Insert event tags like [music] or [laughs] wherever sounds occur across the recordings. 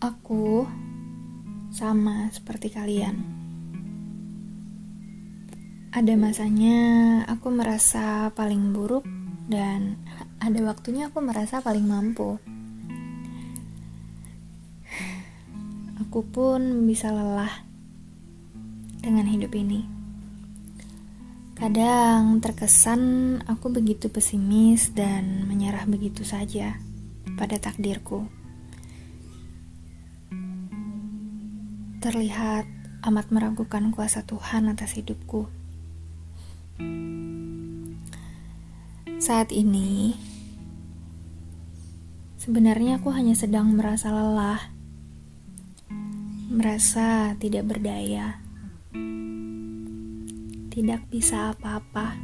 Aku sama seperti kalian. Ada masanya aku merasa paling buruk dan ada waktunya aku merasa paling mampu. Aku pun bisa lelah dengan hidup ini. Kadang terkesan aku begitu pesimis dan menyerah begitu saja pada takdirku. Terlihat amat meragukan kuasa Tuhan atas hidupku. Saat ini, sebenarnya aku hanya sedang merasa lelah, merasa tidak berdaya, tidak bisa apa-apa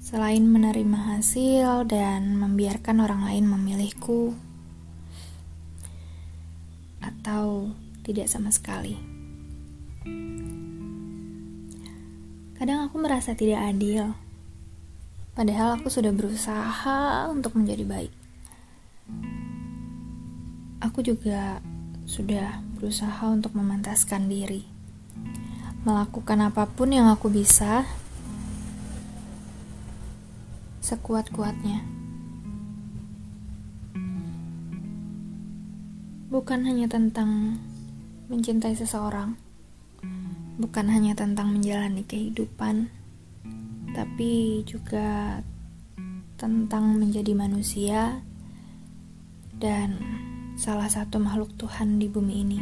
selain menerima hasil dan membiarkan orang lain memilihku atau tidak sama sekali. Kadang aku merasa tidak adil, padahal aku sudah berusaha untuk menjadi baik. Aku juga sudah berusaha untuk memantaskan diri, melakukan apa pun yang aku bisa sekuat-kuatnya. Bukan hanya tentang mencintai seseorang bukan hanya tentang menjalani kehidupan, tapi juga tentang menjadi manusia dan salah satu makhluk Tuhan di bumi ini.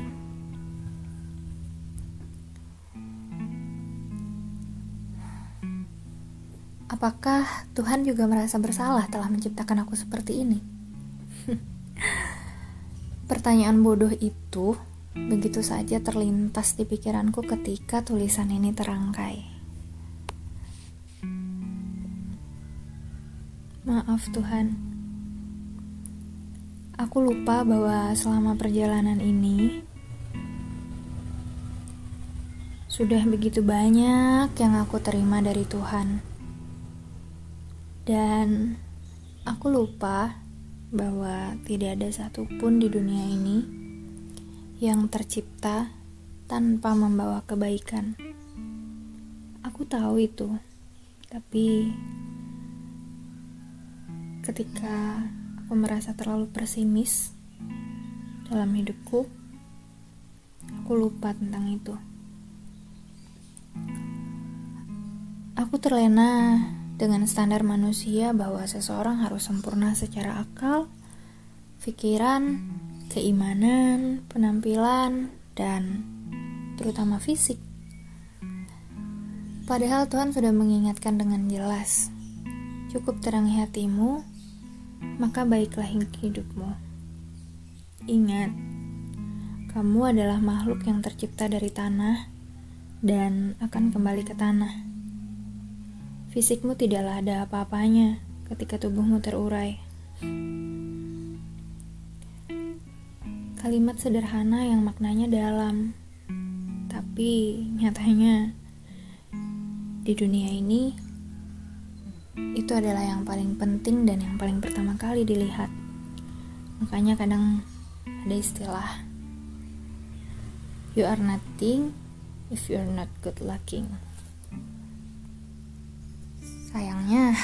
Apakah Tuhan juga merasa bersalah telah menciptakan aku seperti ini? [laughs] Pertanyaan bodoh itu begitu saja terlintas di pikiranku ketika tulisan ini terangkai. Maaf Tuhan, aku lupa bahwa selama perjalanan ini sudah begitu banyak yang aku terima dari Tuhan, dan aku lupa bahwa tidak ada satupun di dunia ini yang tercipta tanpa membawa kebaikan. Aku tahu itu, tapi ketika aku merasa terlalu pesimis dalam hidupku, aku lupa tentang itu. Aku terlena dengan standar manusia bahwa seseorang harus sempurna secara akal, pikiran, keimanan, penampilan, dan terutama fisik. Padahal Tuhan sudah mengingatkan dengan jelas, cukup terangi hatimu, maka baiklah hidupmu. Ingat, kamu adalah makhluk yang tercipta dari tanah dan akan kembali ke tanah. Fisikmu tidaklah ada apa-apanya ketika tubuhmu terurai. Kalimat sederhana yang maknanya dalam, tapi nyatanya di dunia ini itu adalah yang paling penting dan yang paling pertama kali dilihat. Makanya kadang ada istilah You are nothing if you're not good looking. Sayangnya,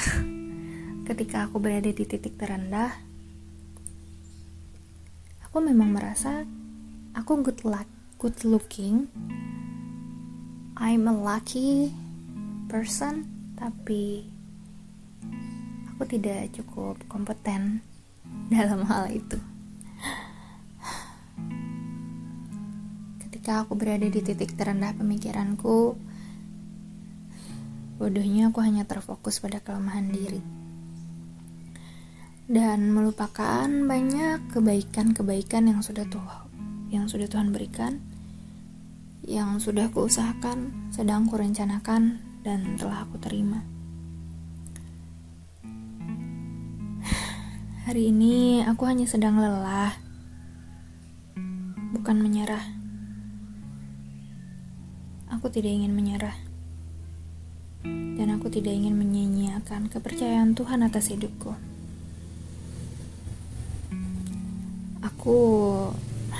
[laughs] ketika aku berada di titik terendah, aku memang merasa aku good luck good looking. I'm a lucky person tapi aku tidak cukup kompeten [laughs] dalam hal itu. Ketika aku berada di titik terendah pemikiranku bodohnya aku hanya terfokus pada kelemahan diri. Dan melupakan banyak kebaikan-kebaikan yang sudah Tuhan yang sudah Tuhan berikan yang sudah kuusahakan sedang kurencanakan dan telah aku terima. Hari ini aku hanya sedang lelah bukan menyerah. Aku tidak ingin menyerah dan aku tidak ingin menyia-nyiakan kepercayaan Tuhan atas hidupku. Aku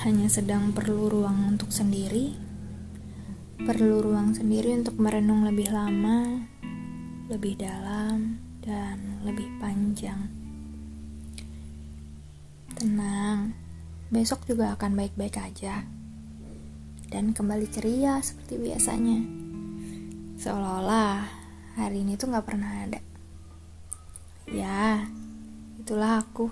hanya sedang perlu ruang untuk sendiri, perlu ruang sendiri untuk merenung lebih lama, lebih dalam, dan lebih panjang. Tenang, besok juga akan baik-baik aja, dan kembali ceria seperti biasanya, seolah-olah hari ini tuh gak pernah ada. Ya, itulah aku.